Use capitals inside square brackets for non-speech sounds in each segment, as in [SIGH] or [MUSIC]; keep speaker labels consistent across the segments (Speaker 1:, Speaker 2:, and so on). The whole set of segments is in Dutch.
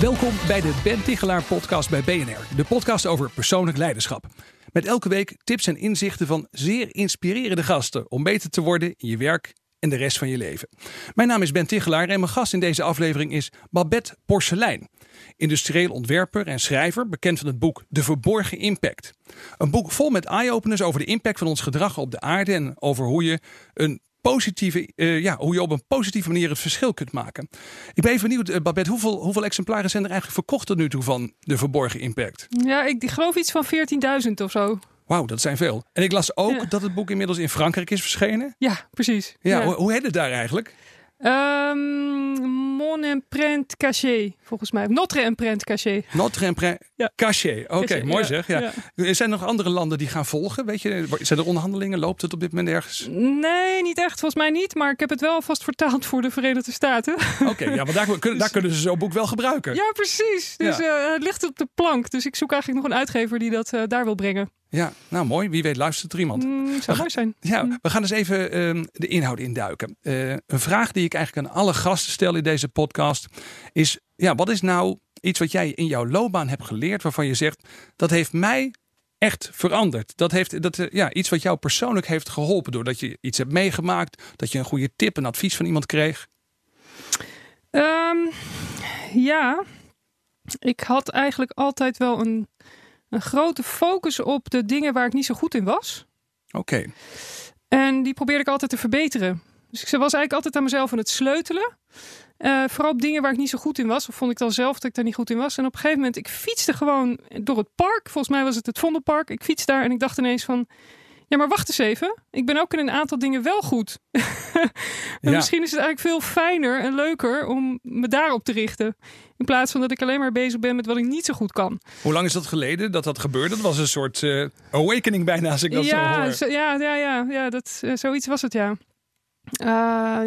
Speaker 1: Welkom bij de Ben Tichelaar podcast bij BNR. De podcast over persoonlijk leiderschap. Met elke week tips en inzichten van zeer inspirerende gasten om beter te worden in je werk en de rest van je leven. Mijn naam is Ben Tichelaar en mijn gast in deze aflevering is Babette Porcelein. Industrieel ontwerper en schrijver, bekend van het boek De Verborgen Impact. Een boek vol met eye-openers over de impact van ons gedrag op de aarde en over hoe je een positieve, uh, ja, hoe je op een positieve manier het verschil kunt maken. Ik ben even benieuwd, uh, Babette, hoeveel, hoeveel exemplaren zijn er eigenlijk verkocht tot nu toe van de verborgen impact?
Speaker 2: Ja, ik geloof iets van 14.000 of zo.
Speaker 1: Wauw, dat zijn veel. En ik las ook ja. dat het boek inmiddels in Frankrijk is verschenen.
Speaker 2: Ja, precies.
Speaker 1: Ja, ja. Hoe, hoe heet het daar eigenlijk?
Speaker 2: Um, mon empreinte cachée, volgens mij. Notre empreinte cachée.
Speaker 1: Notre empreinte ja. cachée. Oké, okay, mooi ja, zeg. Ja. ja. Zijn er nog andere landen die gaan volgen? Weet je, zijn er onderhandelingen? Loopt het op dit moment ergens?
Speaker 2: Nee, niet echt. Volgens mij niet. Maar ik heb het wel vast vertaald voor de Verenigde Staten.
Speaker 1: Oké, okay, ja, maar daar, kunnen, daar [LAUGHS] kunnen ze zo'n boek wel gebruiken.
Speaker 2: Ja, precies. Dus uh, het ligt op de plank. Dus ik zoek eigenlijk nog een uitgever die dat uh, daar wil brengen.
Speaker 1: Ja, nou mooi. Wie weet luistert er iemand.
Speaker 2: Mm, zou mooi zijn.
Speaker 1: Ja, mm. we gaan eens even um, de inhoud induiken. Uh, een vraag die ik eigenlijk aan alle gasten stel in deze podcast is: ja, wat is nou iets wat jij in jouw loopbaan hebt geleerd waarvan je zegt dat heeft mij echt veranderd? Dat heeft dat, uh, ja, iets wat jou persoonlijk heeft geholpen doordat je iets hebt meegemaakt, dat je een goede tip, een advies van iemand kreeg?
Speaker 2: Um, ja, ik had eigenlijk altijd wel een een grote focus op de dingen waar ik niet zo goed in was.
Speaker 1: Oké. Okay.
Speaker 2: En die probeerde ik altijd te verbeteren. Dus ik was eigenlijk altijd aan mezelf aan het sleutelen. Uh, vooral op dingen waar ik niet zo goed in was. Of vond ik dan zelf dat ik daar niet goed in was. En op een gegeven moment, ik fietste gewoon door het park. Volgens mij was het het Vondelpark. Ik fiets daar en ik dacht ineens van... Ja, maar wacht eens even. Ik ben ook in een aantal dingen wel goed. [LAUGHS] ja. Misschien is het eigenlijk veel fijner en leuker om me daarop te richten. In plaats van dat ik alleen maar bezig ben met wat ik niet zo goed kan.
Speaker 1: Hoe lang is dat geleden dat dat gebeurde? Dat was een soort uh, awakening bijna, als ik dat
Speaker 2: ja,
Speaker 1: zo hoor.
Speaker 2: Zo, ja, ja, ja, ja dat, uh, zoiets was het, ja. Uh,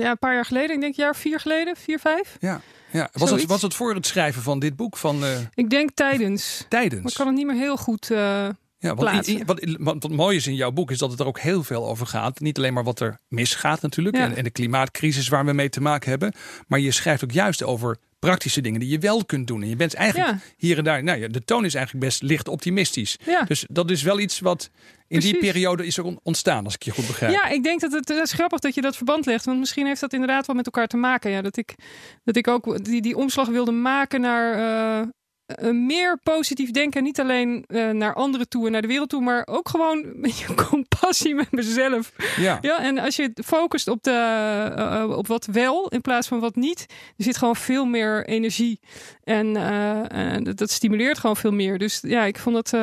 Speaker 2: ja, een paar jaar geleden. Ik denk een jaar vier geleden, vier, vijf.
Speaker 1: Ja. Ja, was het, was het voor het schrijven van dit boek? Van, uh...
Speaker 2: Ik denk tijdens.
Speaker 1: Tijdens?
Speaker 2: Maar ik kan het niet meer heel goed uh,
Speaker 1: ja, wat, wat, wat, wat, mooi is in jouw boek is dat het er ook heel veel over gaat. Niet alleen maar wat er misgaat natuurlijk ja. en, en, de klimaatcrisis waar we mee te maken hebben. Maar je schrijft ook juist over praktische dingen die je wel kunt doen. En je bent eigenlijk ja. hier en daar, nou ja, de toon is eigenlijk best licht optimistisch.
Speaker 2: Ja.
Speaker 1: Dus dat is wel iets wat in Precies. die periode is er ontstaan, als ik je goed begrijp.
Speaker 2: Ja, ik denk dat het, het is grappig dat je dat verband legt. Want misschien heeft dat inderdaad wel met elkaar te maken. Ja, dat, ik, dat ik ook die, die omslag wilde maken naar uh, meer positief denken. Niet alleen uh, naar anderen toe en naar de wereld toe, maar ook gewoon [LAUGHS] met je compassie met mezelf.
Speaker 1: Ja.
Speaker 2: ja en als je focust op, de, uh, op wat wel in plaats van wat niet, er zit gewoon veel meer energie. En dat, dat, stimuleert gewoon veel meer. Dus ja, ik vond het.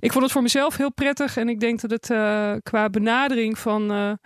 Speaker 2: ik vond het voor mezelf heel prettig. En ik denk dat het qua benadering van,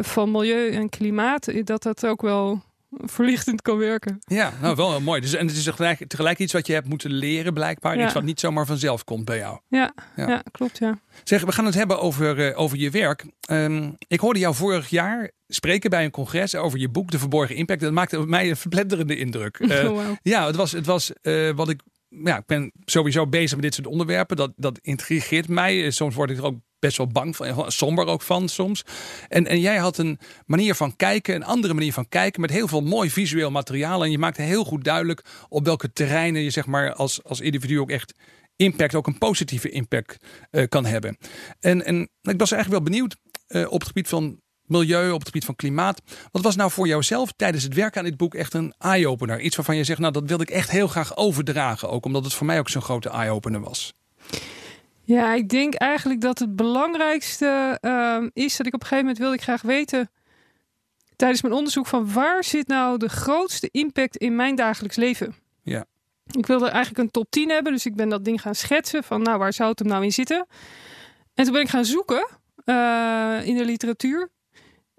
Speaker 2: van milieu en klimaat, dat dat ook wel verlichtend kan werken.
Speaker 1: Ja, nou wel heel mooi. Dus, en het is tegelijk, tegelijk iets wat je hebt moeten leren blijkbaar. Ja. Iets wat niet zomaar vanzelf komt bij jou.
Speaker 2: Ja, ja. ja klopt ja.
Speaker 1: Zeg, we gaan het hebben over, uh, over je werk. Um, ik hoorde jou vorig jaar spreken bij een congres over je boek De Verborgen Impact. Dat maakte op mij een verpletterende indruk. [LAUGHS] Uh,
Speaker 2: oh, wow.
Speaker 1: Ja, het was, het was uh, wat ik... Ja, ik ben sowieso bezig met dit soort onderwerpen. Dat, dat intrigeert mij. Soms word ik er ook best wel bang van, somber ook van soms. En, en jij had een manier van kijken, een andere manier van kijken, met heel veel mooi visueel materiaal. En je maakte heel goed duidelijk op welke terreinen je zeg maar als, als individu ook echt impact, ook een positieve impact uh, kan hebben. En, en ik was eigenlijk wel benieuwd uh, op het gebied van milieu, op het gebied van klimaat. Wat was nou voor jouzelf tijdens het werken aan dit boek echt een eye-opener? Iets waarvan je zegt, nou dat wilde ik echt heel graag overdragen. Ook omdat het voor mij ook zo'n grote eye-opener was.
Speaker 2: Ja, ik denk eigenlijk dat het belangrijkste uh, is dat ik op een gegeven moment wilde ik graag weten tijdens mijn onderzoek van waar zit nou de grootste impact in mijn dagelijks leven?
Speaker 1: Ja.
Speaker 2: Ik wilde eigenlijk een top 10 hebben, dus ik ben dat ding gaan schetsen van nou waar zou het hem nou in zitten? En toen ben ik gaan zoeken uh, in de literatuur.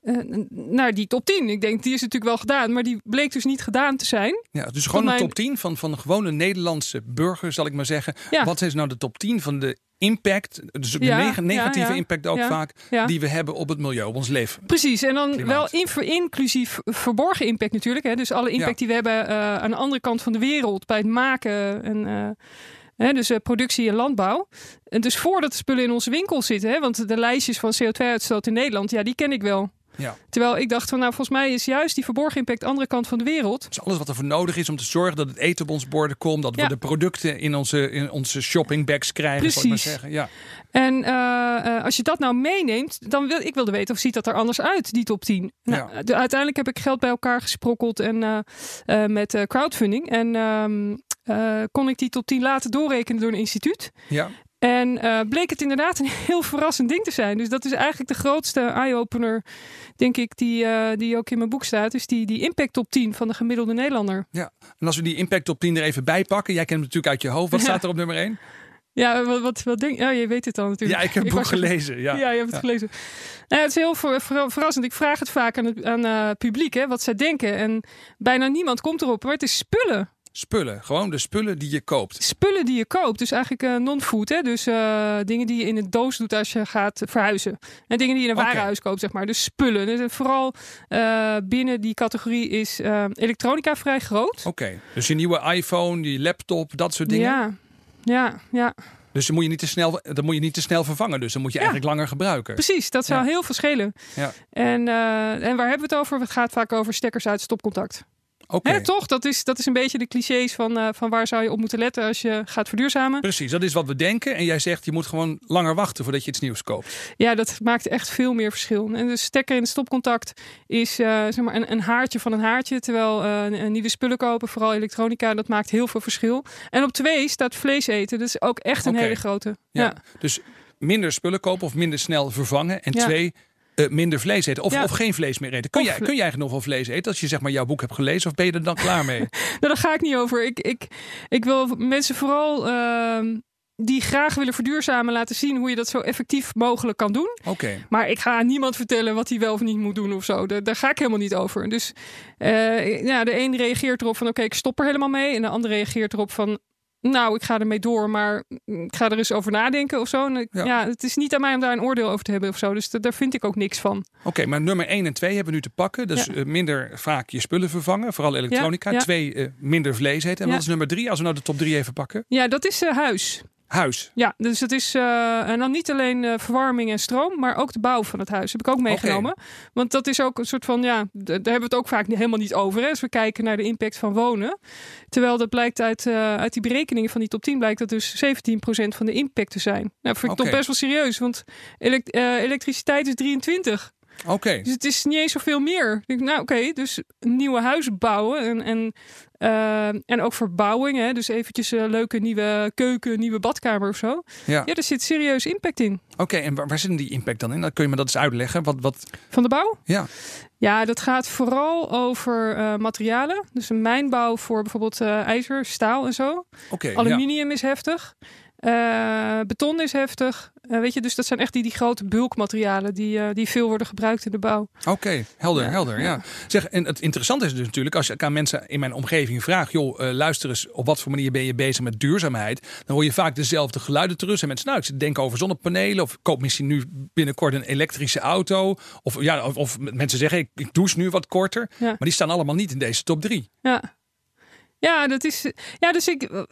Speaker 2: Eh, naar die top 10. Ik denk, die is natuurlijk wel gedaan, maar die bleek dus niet gedaan te zijn.
Speaker 1: Ja, dus gewoon
Speaker 2: mijn-
Speaker 1: een top 10 van, van gewone Nederlandse burgers, zal ik maar zeggen.
Speaker 2: Ja.
Speaker 1: Wat is nou de top 10 van de impact, dus de
Speaker 2: Ja,
Speaker 1: neg-
Speaker 2: ja,
Speaker 1: negatieve
Speaker 2: ja.
Speaker 1: impact ook vaak, die we hebben op het milieu, op ons leven?
Speaker 2: Precies, en dan
Speaker 1: Klimaat.
Speaker 2: wel in- inclusief verborgen impact natuurlijk. Hè? Dus alle impact die we hebben eh, aan de andere kant van de wereld bij het maken en eh, hè, dus productie en landbouw. En dus voordat de spullen in onze winkel zitten, hè? want de lijstjes van CO2-uitstoot in Nederland, ja, die ken ik wel.
Speaker 1: Ja.
Speaker 2: Terwijl ik dacht van, nou, volgens mij is juist die verborgen impact andere kant van de wereld.
Speaker 1: Dus alles wat er voor nodig is om te zorgen dat het eten op ons borden komt, dat we
Speaker 2: Ja.
Speaker 1: de producten in onze, in onze shoppingbags krijgen, ik maar
Speaker 2: Precies.
Speaker 1: zeggen. Ja.
Speaker 2: En eh, eh, als je dat nou meeneemt, dan wil ik wilde weten of ziet dat er anders uit, die top 10. Nou,
Speaker 1: Ja.
Speaker 2: de- uiteindelijk heb ik geld bij elkaar gesprokkeld en, eh, met crowdfunding. En ehm, eh, kon ik die top 10 laten doorrekenen door een instituut.
Speaker 1: Ja.
Speaker 2: En eh, bleek het inderdaad een [LAUGHS] heel verrassend ding te zijn. Dus dat is eigenlijk de grootste eye-opener, denk ik, die, eh, die ook in mijn boek staat. Dus die, die impact top 10 van de gemiddelde Nederlander.
Speaker 1: ja. En als we die impact op 10 er even bij pakken, jij kent hem natuurlijk uit je hoofd. Wat
Speaker 2: Ja.
Speaker 1: staat er op nummer 1?
Speaker 2: Ja, wat, wat, wat denk Ja, je weet het al natuurlijk.
Speaker 1: Ja, ik heb het boek gelezen. Ja.
Speaker 2: Ja, je hebt het
Speaker 1: Ja.
Speaker 2: gelezen. Nou, het is heel ver- ver- verrassend. Ik vraag het vaak aan het aan, eh, publiek, hè, wat zij denken. En bijna niemand komt erop. Maar het is spullen.
Speaker 1: Spullen, gewoon de spullen die je koopt.
Speaker 2: Spullen die je koopt. Dus eigenlijk eh, non-food. Hè? Dus eh, dingen die je in een doos doet als je gaat verhuizen. En dingen die je in een
Speaker 1: Oké.
Speaker 2: warenhuis koopt, zeg maar. Dus spullen. Dus, eh, vooral binnen die categorie is elektronica vrij groot.
Speaker 1: Oké, dus je nieuwe iPhone, die laptop, dat soort dingen.
Speaker 2: Ja, ja, ja.
Speaker 1: Dus dan moet je niet te snel, dat moet je niet te snel vervangen. Dus dan moet je
Speaker 2: Ja.
Speaker 1: eigenlijk langer gebruiken.
Speaker 2: Precies, dat zou
Speaker 1: Ja.
Speaker 2: heel veel schelen.
Speaker 1: Ja.
Speaker 2: En, en waar hebben we het over? Het gaat vaak over stekkers uit stopcontact. Hè, toch? Dat is, dat is een beetje de clichés van, eh, van waar zou je op moeten letten als je gaat verduurzamen.
Speaker 1: precies. Dat is wat we denken. En jij zegt, je moet gewoon langer wachten voordat je iets nieuws koopt.
Speaker 2: Ja, dat maakt echt veel meer verschil. En de stekker in het stopcontact is eh, zeg maar een, een haartje van een haartje. Terwijl eh, nieuwe spullen kopen, vooral elektronica, dat maakt heel veel verschil. En op twee staat vlees eten. Dat is ook echt een hele grote.
Speaker 1: Ja.
Speaker 2: Ja.
Speaker 1: Dus minder spullen kopen of minder snel vervangen. En
Speaker 2: Ja.
Speaker 1: twee, eh, minder vlees eten. Of,
Speaker 2: Ja.
Speaker 1: of geen vlees meer eten. Kun, jij, kun jij eigenlijk nog wel vlees eten als je zeg maar jouw boek hebt gelezen? Of ben je er dan klaar mee? [LAUGHS]
Speaker 2: Nou, daar ga ik niet over. Ik, ik, ik wil mensen vooral ehm, die graag willen verduurzamen laten zien hoe je dat zo effectief mogelijk kan doen.
Speaker 1: Oké.
Speaker 2: Maar ik ga aan niemand vertellen wat hij wel of niet moet doen of zo. Daar, daar ga ik helemaal niet over. Dus eh, ja, de een reageert erop van oké, ik stop er helemaal mee. En de ander reageert erop van nou, ik ga ermee door, maar ik ga er eens over nadenken of zo. En ik-
Speaker 1: Ja.
Speaker 2: ja. het is niet aan mij om daar een oordeel over te hebben of zo. Dus da- daar vind ik ook niks van.
Speaker 1: Oké, maar nummer 1 en 2 hebben we nu te pakken. Dus
Speaker 2: Ja.
Speaker 1: eh, minder vaak je spullen vervangen, vooral elektronica.
Speaker 2: Ja.
Speaker 1: Twee, eh, minder vlees eten. En wat is nummer 3? Als we nou de top 3 even pakken.
Speaker 2: Ja, dat is eh, huis.
Speaker 1: Huis.
Speaker 2: Ja, dus het is eh, en dan niet alleen eh, verwarming en stroom, maar ook de bouw van het huis. Heb ik ook meegenomen. Want dat is ook een soort van, ja, daar hebben we het ook vaak helemaal niet over. Hè, als we kijken naar de impact van wonen. Terwijl dat blijkt uit, eh, uit die berekeningen van die top 10, blijkt dat dus 17% van de impact te zijn. Nou, dat vind ik toch best wel serieus, want elek- elektriciteit is 23.
Speaker 1: Oké.
Speaker 2: Dus het is niet eens zoveel meer. Ik denk, nou oké, dus nieuwe huizen bouwen en, en, eh, en ook verbouwing. Hè? Dus eventjes een leuke nieuwe keuken, nieuwe badkamer of zo.
Speaker 1: Ja.
Speaker 2: Ja, er zit serieus impact in.
Speaker 1: Oké, en waar, waar zit die impact dan in? Dan kun je me dat eens uitleggen. Wat, wat...
Speaker 2: Van de bouw?
Speaker 1: Ja.
Speaker 2: Ja, dat gaat vooral over eh, materialen. Dus een mijnbouw voor bijvoorbeeld eh, ijzer, staal en zo.
Speaker 1: Oké. ja.
Speaker 2: Aluminium is heftig. Eh, beton is heftig. Eh, weet je, dus dat zijn echt die, die grote bulkmaterialen die, eh, die veel worden gebruikt in de bouw.
Speaker 1: Oké, helder,
Speaker 2: Ja.
Speaker 1: helder. Ja. Zeg, en het interessante is dus natuurlijk, als ik aan mensen in mijn omgeving vraag, joh, luister eens, op wat voor manier ben je bezig met duurzaamheid? Dan hoor je vaak dezelfde geluiden terug. En mensen, nou, ik over zonnepanelen, of koop misschien nu binnenkort een elektrische auto. Of, ja, of, of mensen zeggen, ik, ik douche nu wat korter.
Speaker 2: Ja.
Speaker 1: Maar die staan allemaal niet in deze top drie.
Speaker 2: Ja. Ja, dat is. Ja, dus ik.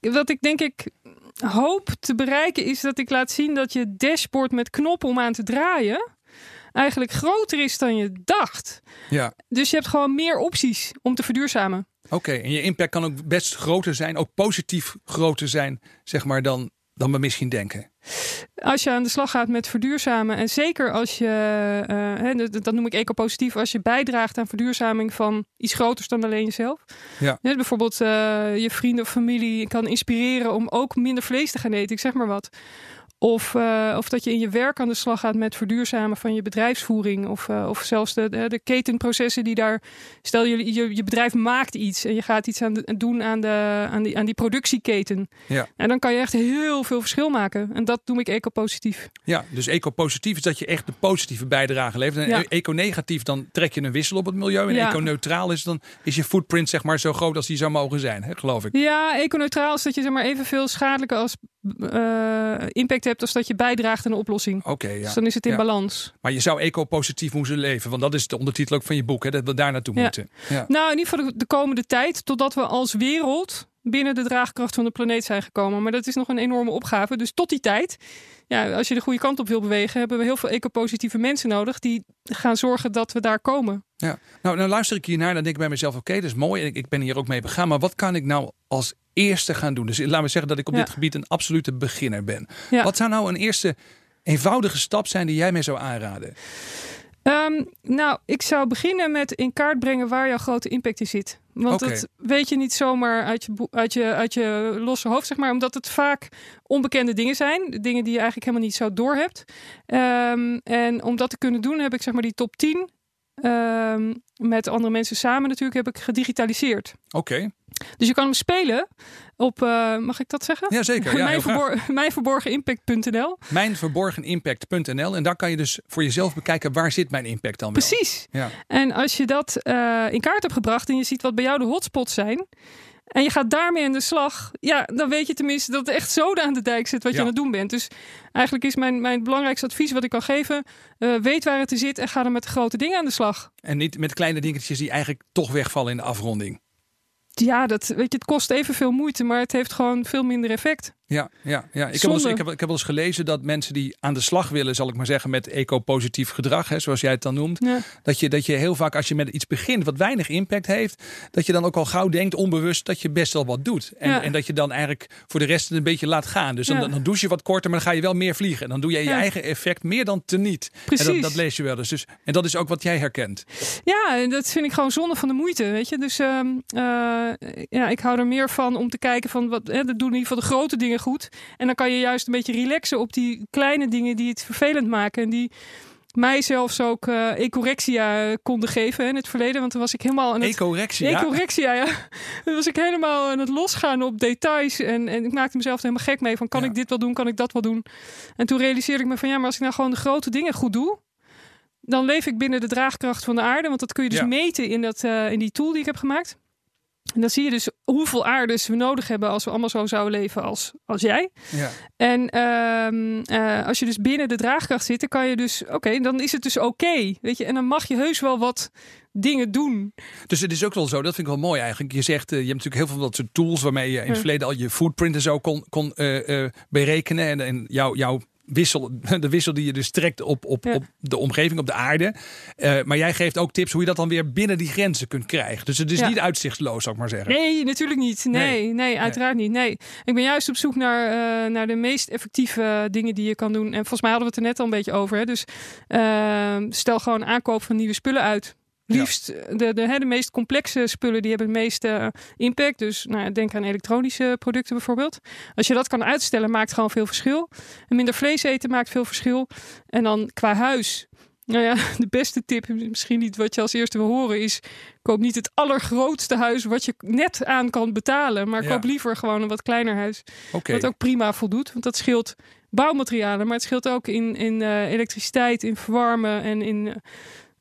Speaker 2: Wat ik denk ik hoop te bereiken is dat ik laat zien dat je dashboard met knoppen om aan te draaien eigenlijk groter is dan je dacht.
Speaker 1: Ja.
Speaker 2: Dus je hebt gewoon meer opties om te verduurzamen.
Speaker 1: Oké, en je impact kan ook best groter zijn, ook positief groter zijn, zeg maar, dan, dan we misschien denken.
Speaker 2: Als je aan de slag gaat met verduurzamen en zeker als je, hè, dat, noem ik ecopositief, als je bijdraagt aan verduurzaming van iets groters dan alleen jezelf.
Speaker 1: Ja.
Speaker 2: Hè, bijvoorbeeld eh, je vrienden of familie kan inspireren om ook minder vlees te gaan eten, ik zeg maar wat. Of, eh, of dat je in je werk aan de slag gaat met verduurzamen van je bedrijfsvoering. Of, of zelfs de, de, de ketenprocessen die daar. Stel je, je, je bedrijf maakt iets en je gaat iets aan de- doen aan, de, aan, die, aan die productieketen.
Speaker 1: Ja.
Speaker 2: En dan kan je echt heel veel verschil maken. En dat noem ik eco-positief.
Speaker 1: Ja, dus eco-positief is dat je echt de positieve bijdrage levert. En
Speaker 2: Ja.
Speaker 1: e- eco-negatief, dan trek je een wissel op het milieu. En
Speaker 2: Ja.
Speaker 1: eco-neutraal is dan is je footprint zeg maar zo groot als die zou mogen zijn, hè, geloof ik.
Speaker 2: Ja, eco-neutraal is dat je zeg maar evenveel schadelijke als eh, impact hebt als dat je bijdraagt aan de oplossing.
Speaker 1: Oké, ja.
Speaker 2: Dus dan is het in
Speaker 1: Ja.
Speaker 2: balans.
Speaker 1: Maar je zou eco-positief moeten leven, want dat is de ondertitel ook van je boek, hè, dat we daar naartoe moeten. Ja.
Speaker 2: Nou, in ieder geval de komende tijd, totdat we als wereld binnen de draagkracht van de planeet zijn gekomen. Maar dat is nog een enorme opgave. Dus tot die tijd, ja, als je de goede kant op wil bewegen, hebben we heel veel eco-positieve mensen nodig die gaan zorgen dat we daar komen.
Speaker 1: Ja. Nou, nou luister ik hiernaar, dan denk ik bij mezelf, oké, dat is mooi. en Ik, ik ben hier ook mee begaan, maar wat kan ik nou als eerste gaan doen? Dus laten we zeggen dat ik op
Speaker 2: Ja.
Speaker 1: dit gebied een absolute beginner ben.
Speaker 2: Ja.
Speaker 1: Wat zou nou een eerste eenvoudige stap zijn die jij mij zou aanraden?
Speaker 2: Ehm, nou, ik zou beginnen met in kaart brengen waar jouw grote impact in zit. Want dat weet je niet zomaar uit je, uit, je, uit je losse hoofd, zeg maar. Omdat het vaak onbekende dingen zijn. Dingen die je eigenlijk helemaal niet zo doorhebt. Ehm en om dat te kunnen doen heb ik zeg maar die top 10... ehm, met andere mensen samen natuurlijk heb ik gedigitaliseerd.
Speaker 1: Oké,
Speaker 2: Dus je kan hem spelen op, eh, mag ik dat zeggen?
Speaker 1: ja zeker. [LAUGHS] Ja,
Speaker 2: mijn, verbor mijnverborgenimpact.nl.
Speaker 1: Mijnverborgenimpact.nl en daar kan je dus voor jezelf bekijken waar zit mijn impact dan wel.
Speaker 2: Precies.
Speaker 1: Ja.
Speaker 2: En als je dat eh, in kaart hebt gebracht en je ziet wat bij jou de hotspots zijn. En je gaat daarmee aan de slag. Ja, dan weet je tenminste dat er echt zoden aan de dijk zit wat
Speaker 1: Ja.
Speaker 2: je aan het doen bent. Dus eigenlijk is mijn, mijn belangrijkste advies wat ik kan geven. eh, weet waar het in zit en ga dan met de grote dingen aan de slag.
Speaker 1: En niet met kleine dingetjes die eigenlijk toch wegvallen in de afronding.
Speaker 2: Ja, dat, weet je, het kost evenveel moeite, maar het heeft gewoon veel minder effect.
Speaker 1: Ja, ja, ja. Ik, heb wel eens, ik, heb, ik heb wel eens gelezen dat mensen die aan de slag willen, zal ik maar zeggen, met eco-positief gedrag, hè, zoals jij het dan noemt.
Speaker 2: Ja.
Speaker 1: Dat je, dat je heel vaak als je met iets begint wat weinig impact heeft, dat je dan ook al gauw denkt, onbewust, dat je best wel wat doet. En,
Speaker 2: Ja.
Speaker 1: en dat je dan eigenlijk voor de rest een beetje laat gaan. Dus dan,
Speaker 2: Ja.
Speaker 1: dan douche je wat korter, maar dan ga je wel meer vliegen. En dan doe je je eigen effect meer dan teniet. En
Speaker 2: Precies.
Speaker 1: dat, dat lees je wel eens. Dus, en dat is ook wat jij herkent.
Speaker 2: Ja, en dat vind ik gewoon zonde van de moeite, weet je. Dus ehm, eh, ja, ik hou er meer van om te kijken van wat, hè, dat doen in ieder geval de grote dingen goed. En dan kan je juist een beetje relaxen op die kleine dingen die het vervelend maken en die mij zelfs ook eh ecorexia konden geven hè, in het verleden, want toen was ik helemaal aan het
Speaker 1: Ecorexia. ja.
Speaker 2: Ecorexia, ja. [LAUGHS] Dan was ik helemaal aan het losgaan op details. En, en ik maakte mezelf er helemaal gek mee. Van kan
Speaker 1: Ja.
Speaker 2: ik dit wel doen, kan ik dat wel doen? En toen realiseerde ik me van ja, maar als ik nou gewoon de grote dingen goed doe. Dan leef ik binnen de draagkracht van de aarde. Want dat kun je dus
Speaker 1: Ja.
Speaker 2: meten in, dat, eh, in die tool die ik heb gemaakt. En dan zie je dus hoeveel aardes we nodig hebben als we allemaal zo zouden leven als, als jij.
Speaker 1: Ja.
Speaker 2: En ehm, eh, als je dus binnen de draagkracht zit, dan kan je dus, oké, dan is het dus oké. weet je, en dan mag je heus wel wat dingen doen.
Speaker 1: Dus het is ook wel zo, dat vind ik wel mooi eigenlijk. Je zegt, eh, je hebt natuurlijk heel veel van dat soort tools waarmee je in het
Speaker 2: Ja.
Speaker 1: verleden al je footprint en zo kon, kon eh, berekenen. En, en jouw, jouw wissel, [LAUGHS] de wissel die je dus trekt op, op,
Speaker 2: Ja.
Speaker 1: op de omgeving, op de aarde. Eh, maar jij geeft ook tips hoe je dat dan weer binnen die grenzen kunt krijgen. Dus het is
Speaker 2: Ja.
Speaker 1: niet uitzichtsloos, zou ik maar zeggen.
Speaker 2: Nee, natuurlijk niet. Nee,
Speaker 1: Nee.
Speaker 2: nee, uiteraard niet. Nee. Ik ben juist op zoek naar, eh, naar de meest effectieve dingen die je kan doen. En volgens mij hadden we het er net al een beetje over. Hè? Dus eh, stel gewoon aankoop van nieuwe spullen uit.
Speaker 1: Ja.
Speaker 2: Liefst de, de, hè, de meest complexe spullen die hebben het meeste impact. Dus nou, denk aan elektronische producten bijvoorbeeld. Als je dat kan uitstellen, maakt gewoon veel verschil. En minder vlees eten maakt veel verschil. En dan qua huis. Nou ja, [LAUGHS] de beste tip, misschien niet wat je als eerste wil horen, is koop niet het allergrootste huis wat je net aan kan betalen. Maar
Speaker 1: Ja.
Speaker 2: koop liever gewoon een wat kleiner huis. Wat ook prima voldoet. Want dat scheelt bouwmaterialen, maar het scheelt ook in, in eh, elektriciteit, in verwarmen en in eh,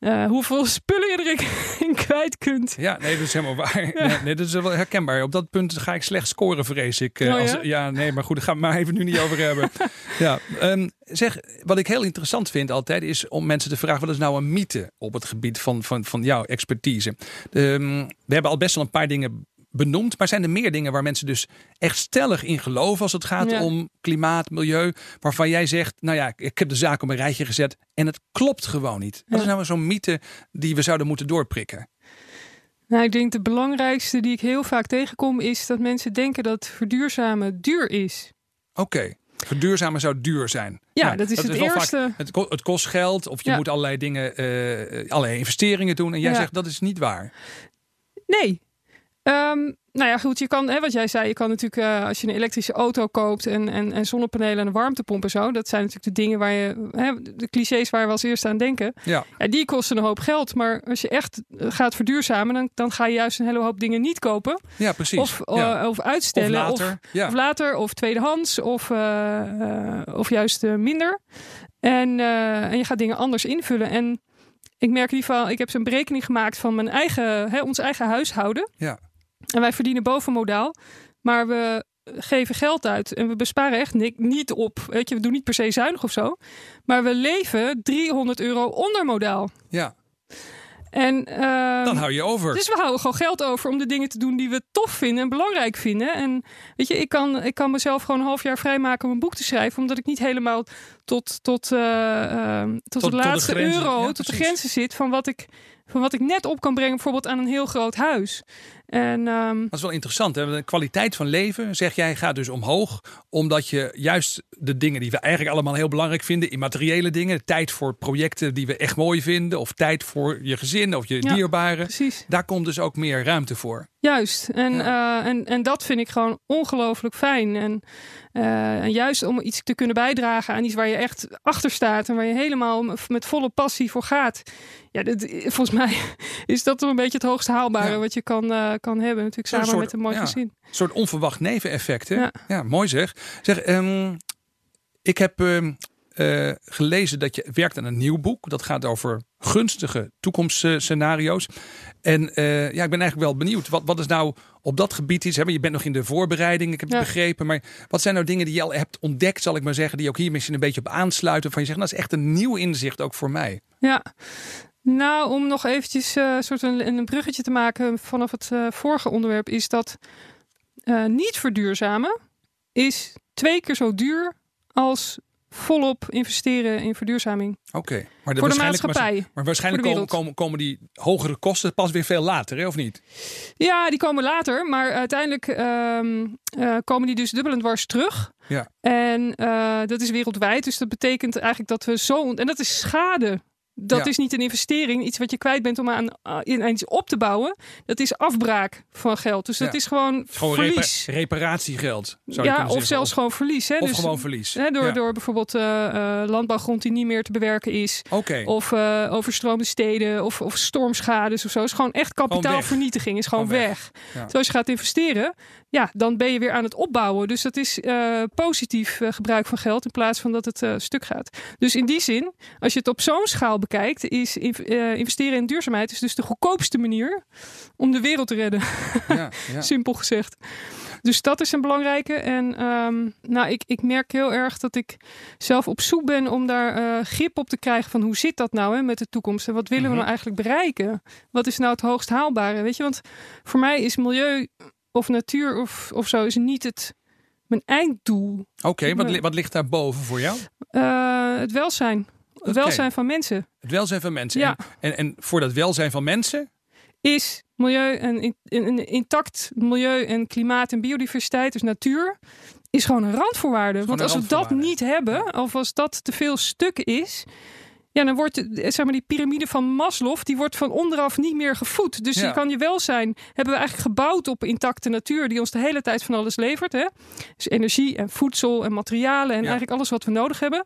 Speaker 2: eh, hoeveel spullen je erin [LAUGHS] in kwijt kunt.
Speaker 1: Ja, nee, dat is helemaal waar. Nee, nee, dat is wel herkenbaar. Op dat punt ga ik slecht scoren, vrees ik. Eh,
Speaker 2: Oh,
Speaker 1: als-
Speaker 2: ja?
Speaker 1: ja, nee, maar goed, daar gaan we het maar even nu niet over hebben. [LAUGHS] ja, ehm, zeg, wat ik heel interessant vind altijd, is om mensen te vragen: wat is nou een mythe op het gebied van, van, van jouw expertise? Ehm, we hebben al best wel een paar dingen benoemd, maar zijn er meer dingen waar mensen dus echt stellig in geloven als het gaat
Speaker 2: Ja.
Speaker 1: om klimaat, milieu, waarvan jij zegt: nou ja, ik heb de zaak op een rijtje gezet en het klopt gewoon niet. Wat
Speaker 2: Ja.
Speaker 1: is nou zo'n mythe die we zouden moeten doorprikken?
Speaker 2: Nou, ik denk de belangrijkste die ik heel vaak tegenkom is dat mensen denken dat verduurzamen duur is.
Speaker 1: Oké. Verduurzamen zou duur zijn.
Speaker 2: Ja,
Speaker 1: Nou,
Speaker 2: dat is het
Speaker 1: vaak-
Speaker 2: eerste.
Speaker 1: het, ko- het kost geld of je
Speaker 2: Ja.
Speaker 1: moet allerlei dingen, eh, allerlei investeringen doen. En jij
Speaker 2: Ja.
Speaker 1: zegt dat is niet waar.
Speaker 2: Nee. Ehm, nou ja, goed, je kan, hè, wat jij zei, je kan natuurlijk uh, als je een elektrische auto koopt en, en, en zonnepanelen en een warmtepomp en zo, dat zijn natuurlijk de dingen waar je, hè, de clichés waar we als eerste aan denken.
Speaker 1: Ja.
Speaker 2: ja. die kosten een hoop geld, maar als je echt eh, gaat verduurzamen, dan, dan ga je juist een hele hoop dingen niet kopen.
Speaker 1: Ja, precies.
Speaker 2: Of,
Speaker 1: ja.
Speaker 2: uh, of uitstellen.
Speaker 1: Of later.
Speaker 2: Of,
Speaker 1: ja.
Speaker 2: of later, of tweedehands, of, of juist minder. En, en je gaat dingen anders invullen. En ik merk in ieder geval, ik heb zo'n berekening gemaakt van mijn eigen, hè, ons eigen huishouden.
Speaker 1: Ja.
Speaker 2: En wij verdienen boven modaal, maar we geven geld uit en we besparen echt niet op. Weet je, we doen niet per se zuinig of zo, maar we leven 300 euro onder modaal.
Speaker 1: Ja.
Speaker 2: En, uh,
Speaker 1: dan hou je over.
Speaker 2: Dus we houden gewoon geld over om de dingen te doen die we tof vinden en belangrijk vinden. En weet je, ik kan, ik kan mezelf gewoon een half jaar vrijmaken om een boek te schrijven, omdat ik niet helemaal tot, tot, uh, uh, tot, tot, de laatste
Speaker 1: tot de
Speaker 2: euro,
Speaker 1: ja,
Speaker 2: tot de grenzen zit van wat ik van wat ik net op kan brengen, bijvoorbeeld aan een heel groot huis. En, um...
Speaker 1: Dat is wel interessant. Hè? De kwaliteit van leven, zeg jij, gaat dus omhoog. Omdat je juist de dingen die we eigenlijk allemaal heel belangrijk vinden, immateriële dingen, tijd voor projecten die we echt mooi vinden, of tijd voor je gezin of je
Speaker 2: ja,
Speaker 1: dierbaren,
Speaker 2: precies.
Speaker 1: daar komt dus ook meer ruimte voor.
Speaker 2: Juist. En, ja. uh, en, en dat vind ik gewoon ongelooflijk fijn. En, uh, en juist om iets te kunnen bijdragen aan iets waar je echt achter staat en waar je helemaal met volle passie voor gaat. Ja, dit, volgens mij [LAUGHS] is dat een beetje het hoogst haalbare ja. wat je kan, uh, kan hebben. Natuurlijk samen
Speaker 1: soort,
Speaker 2: met een mooi
Speaker 1: ja,
Speaker 2: gezin.
Speaker 1: Een soort onverwacht neveneffect. Hè?
Speaker 2: Ja.
Speaker 1: mooi zeg. Zeg, um, ik heb um, uh, gelezen dat je werkt aan een nieuw boek. Dat gaat over gunstige toekomstscenario's. En uh, ja, ik ben eigenlijk wel benieuwd. Wat, wat is nou op dat gebied iets? Hè? Je bent nog in de voorbereiding, ik heb het
Speaker 2: Ja.
Speaker 1: begrepen. Maar wat zijn nou dingen die je al hebt ontdekt, zal ik maar zeggen, die ook hier misschien een beetje op aansluiten? Van je zegt, nou, dat is echt een nieuw inzicht ook voor mij.
Speaker 2: Ja. Nou, om nog eventjes uh, soort een, een bruggetje te maken vanaf het uh, vorige onderwerp, is dat uh, niet verduurzamen is twee keer zo duur als volop investeren in verduurzaming.
Speaker 1: Oké, okay. maar
Speaker 2: voor de
Speaker 1: waarschijnlijk,
Speaker 2: maatschappij.
Speaker 1: Maar, maar waarschijnlijk komen, komen, komen, die hogere kosten pas weer veel later, hè, of niet?
Speaker 2: Ja, die komen later, maar uiteindelijk um, uh, komen die dus dubbel en dwars terug.
Speaker 1: Ja.
Speaker 2: En uh, dat is wereldwijd, dus dat betekent eigenlijk dat we zo... En dat is schade dat
Speaker 1: Ja.
Speaker 2: is niet een investering, iets wat je kwijt bent om aan uh, in iets op te bouwen. Dat is afbraak van geld. Dus dat
Speaker 1: Ja.
Speaker 2: is gewoon,
Speaker 1: Gewoon
Speaker 2: verlies.
Speaker 1: repa- reparatiegeld. Zou
Speaker 2: ja, of zelfs gewoon verlies. Hè?
Speaker 1: Of
Speaker 2: dus,
Speaker 1: gewoon verlies.
Speaker 2: Hè, door,
Speaker 1: Ja.
Speaker 2: door bijvoorbeeld uh, uh, landbouwgrond die niet meer te bewerken is. Of uh, overstroomde steden of, of stormschades of zo. is gewoon echt kapitaalvernietiging. Is gewoon,
Speaker 1: Gewoon
Speaker 2: weg.
Speaker 1: weg. Ja.
Speaker 2: Dus als je gaat investeren, ja, dan ben je weer aan het opbouwen. Dus dat is positief gebruik van geld in plaats van dat het stuk gaat. Dus in die zin, als je het op zo'n schaal bekijkt, is in, uh, investeren in duurzaamheid is dus de goedkoopste manier om de wereld te redden.
Speaker 1: Ja, [LAUGHS] ja.
Speaker 2: Simpel gezegd. Dus dat is een belangrijke. En um, nou, ik, ik merk heel erg dat ik zelf op zoek ben om daar uh, grip op te krijgen van hoe zit dat nou hè, met de toekomst en wat willen
Speaker 1: Mhm.
Speaker 2: we nou eigenlijk bereiken? Wat is nou het hoogst haalbare? Weet je, want voor mij is milieu of natuur of, of zo is niet het mijn einddoel.
Speaker 1: Oké, wat, wat ligt daar boven voor jou?
Speaker 2: Uh, het welzijn. Het welzijn van mensen
Speaker 1: Het welzijn van mensen.
Speaker 2: Ja.
Speaker 1: En, en, en voor dat welzijn van mensen,
Speaker 2: is milieu en een intact milieu en klimaat en biodiversiteit, dus natuur, is gewoon een randvoorwaarde.
Speaker 1: gewoon
Speaker 2: Want als we dat niet hebben, of als dat te veel stuk is, ja, dan wordt zeg maar die piramide van Maslow, die wordt van onderaf niet meer gevoed. Dus
Speaker 1: Ja.
Speaker 2: je kan je welzijn hebben we eigenlijk gebouwd op intacte natuur die ons de hele tijd van alles levert. Hè? Dus energie en voedsel en materialen en
Speaker 1: Ja.
Speaker 2: eigenlijk alles wat we nodig hebben.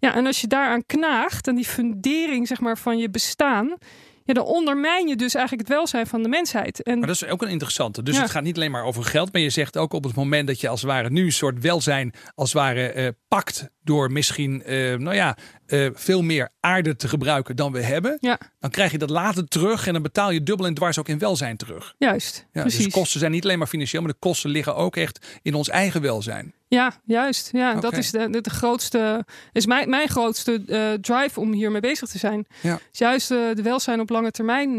Speaker 2: Ja, en als je daaraan knaagt, aan die fundering zeg maar, van je bestaan, ja, dan ondermijn je dus eigenlijk het welzijn van de mensheid. En
Speaker 1: maar dat is ook een interessante. Dus
Speaker 2: Ja.
Speaker 1: het gaat niet alleen maar over geld, maar je zegt ook op het moment dat je als het ware nu een soort welzijn als het ware eh, pakt door misschien, eh, nou ja, eh, veel meer aarde te gebruiken dan we hebben,
Speaker 2: ja,
Speaker 1: dan krijg je dat later terug en dan betaal je dubbel en dwars ook in welzijn terug.
Speaker 2: juist.
Speaker 1: Ja,
Speaker 2: precies.
Speaker 1: dus kosten zijn niet alleen maar financieel, maar de kosten liggen ook echt in ons eigen welzijn.
Speaker 2: Ja, juist. Ja, dat is de, de, de grootste, is mijn, mijn grootste eh, drive om hiermee bezig te zijn.
Speaker 1: Ja.
Speaker 2: Is juist eh, de welzijn op lange termijn,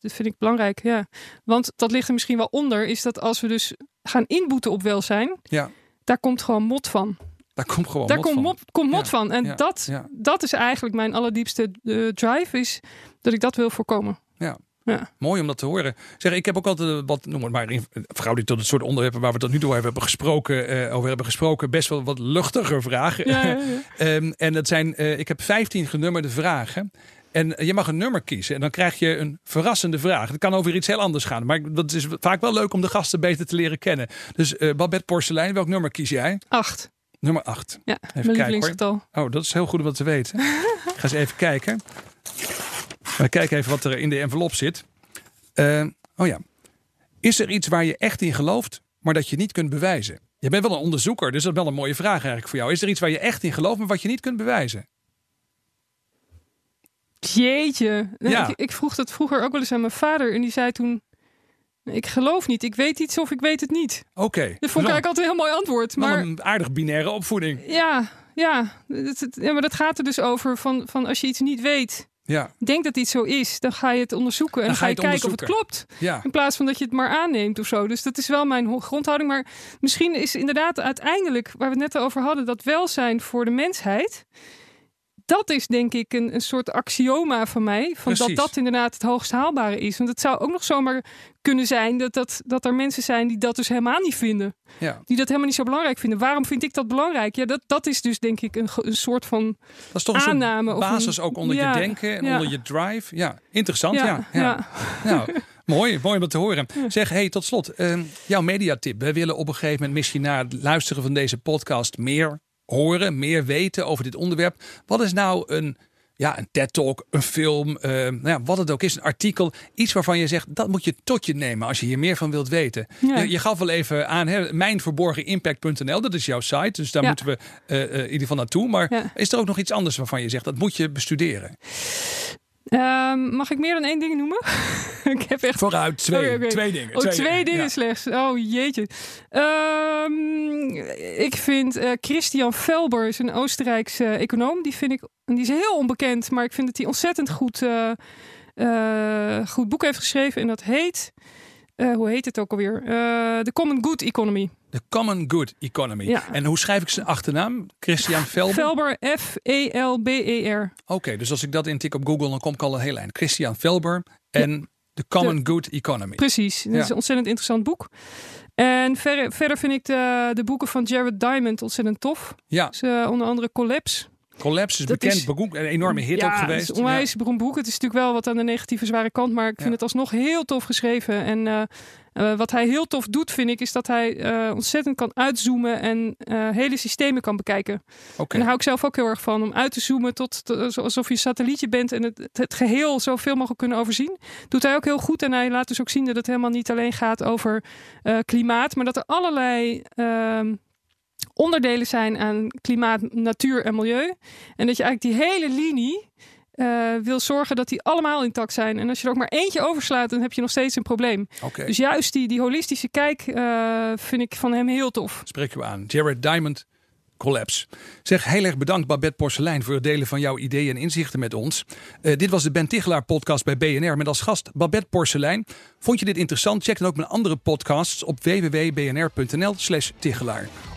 Speaker 2: dat vind ik belangrijk. Ja. Want dat ligt er misschien wel onder, is dat als we dus gaan inboeten op welzijn,
Speaker 1: Ja,
Speaker 2: daar komt gewoon mot van.
Speaker 1: Daar komt gewoon
Speaker 2: daar
Speaker 1: mot
Speaker 2: komt
Speaker 1: van.
Speaker 2: mot, komt mot van. En dat, dat is eigenlijk mijn allerdiepste eh, drive, is dat ik dat wil voorkomen.
Speaker 1: Ja.
Speaker 2: Ja.
Speaker 1: Mooi om dat te horen. Zeg, ik heb ook altijd eh, wat, noem het maar, in verhouding tot het soort onderwerpen waar we tot nu toe hebben gesproken, eh, over hebben gesproken, best wel wat luchtiger vragen.
Speaker 2: Ja, ja, ja. [LAUGHS]
Speaker 1: Ehm, en dat zijn, ik heb 15 genummerde vragen. En je mag een nummer kiezen. En dan krijg je een verrassende vraag. Het kan over iets heel anders gaan. Maar het is vaak wel leuk om de gasten beter te leren kennen. Dus uh, Babette Porselein, welk nummer kies jij?
Speaker 2: Acht.
Speaker 1: Nummer 8.
Speaker 2: Ja, even mijn lievelingsgetal.
Speaker 1: Oh, dat is heel goed om dat te weten. [LAUGHS] Ik ga eens even kijken. We kijken even wat er in de envelop zit. Uh, oh ja. Is er iets waar je echt in gelooft, maar dat je niet kunt bewijzen? Je bent wel een onderzoeker, dus dat is wel een mooie vraag eigenlijk voor jou. Is er iets waar je echt in gelooft, maar wat je niet kunt bewijzen?
Speaker 2: Jeetje. ja. ik, ik, vroeg dat vroeger ook wel eens aan mijn vader. En die zei toen... Ik geloof niet. Ik weet iets of ik weet het niet.
Speaker 1: Oké. Okay.
Speaker 2: Dat vond ik eigenlijk altijd een heel mooi antwoord. Maar
Speaker 1: een aardig binaire opvoeding.
Speaker 2: Ja, ja. ja. Maar dat gaat er dus over van, van als je iets niet weet.
Speaker 1: Ja.
Speaker 2: Denk dat iets zo is, dan ga je het onderzoeken en dan, ga je, kijken of het klopt.
Speaker 1: Ja.
Speaker 2: In plaats van dat je het maar aanneemt of zo. Dus dat is wel mijn grondhouding. Maar misschien is inderdaad uiteindelijk, waar we het net over hadden, dat welzijn voor de mensheid dat is denk ik een, een soort axioma van mij. Van dat dat inderdaad het hoogst haalbare is. Want het zou ook nog zomaar kunnen zijn dat, dat, dat er mensen zijn die dat dus helemaal niet vinden.
Speaker 1: Ja.
Speaker 2: Die dat helemaal niet zo belangrijk vinden. Waarom vind ik dat belangrijk? Ja, dat, dat is dus denk ik een, een soort van
Speaker 1: dat is toch
Speaker 2: aanname.
Speaker 1: Een basis ook onder je denken en onder je drive. Ja, interessant. Ja, ja. Nou, mooi, mooi om dat te horen. Zeg, hey, tot slot, uh, jouw mediatip. We willen op een gegeven moment misschien na het luisteren van deze podcast meer horen, meer weten over dit onderwerp. Wat is nou een, ja, een TED-talk, een film, uh, nou ja, wat het ook is, een artikel. Iets waarvan je zegt, dat moet je tot je nemen als je hier meer van wilt weten. Je, je, gaf wel even aan, hè, mijnverborgenimpact.nl, dat is jouw site. Dus daar moeten we uh, in ieder geval naartoe. Maar is er ook nog iets anders waarvan je zegt, dat moet je bestuderen?
Speaker 2: Um, mag ik meer dan één ding noemen? [LAUGHS] ik heb echt...
Speaker 1: Vooruit, twee, twee dingen.
Speaker 2: Oh, twee, dingen slechts. Oh, jeetje. Um, ik vind uh, Christian Felber is een Oostenrijkse econoom. Die vind ik... Die is heel onbekend, maar ik vind dat hij ontzettend goed, uh, uh, goed boek heeft geschreven. En dat heet... hoe heet het ook alweer? The Common Good Economy.
Speaker 1: De Common Good Economy. En hoe schrijf ik zijn achternaam? Christian [LAUGHS] Felber?
Speaker 2: Felber, F-E-L-B-E-R.
Speaker 1: Oké, dus als ik dat intik op Google, dan kom ik al een heel eind. Christian Felber en de Common Good Economy.
Speaker 2: Precies, dat is een ontzettend interessant boek. En verder, verder vind ik de, de boeken van Jared Diamond ontzettend tof.
Speaker 1: Ja.
Speaker 2: Dus, uh, onder andere Collapse.
Speaker 1: Collapse is bekend, boek, een enorme hit ook geweest.
Speaker 2: Het is onwijs ja. beroemd boek. Het is natuurlijk wel wat aan de negatieve zware kant, maar ik vind het alsnog heel tof geschreven. En uh, uh, wat hij heel tof doet, vind ik, is dat hij uh, ontzettend kan uitzoomen en hele systemen kan bekijken.
Speaker 1: Okay.
Speaker 2: En daar hou ik zelf ook heel erg van, om uit te zoomen tot, tot alsof je een satellietje bent en het, het geheel zoveel mogelijk kunnen overzien. Doet hij ook heel goed en hij laat dus ook zien dat het helemaal niet alleen gaat over klimaat, maar dat er allerlei ehm, onderdelen zijn aan klimaat, natuur en milieu. En dat je eigenlijk die hele linie uh, wil zorgen dat die allemaal intact zijn. En als je er ook maar eentje overslaat, dan heb je nog steeds een probleem.
Speaker 1: Okay.
Speaker 2: Dus juist die, die holistische kijk uh, vind ik van hem heel tof.
Speaker 1: Spreek je aan. Jared Diamond, Collapse. Zeg heel erg bedankt Babette Porcelein voor het delen van jouw ideeën en inzichten met ons. Uh, dit was de Ben Tichelaar podcast bij BNR met als gast Babette Porcelein. Vond je dit interessant? Check dan ook mijn andere podcasts op www.bnr.nl slash Tichelaar.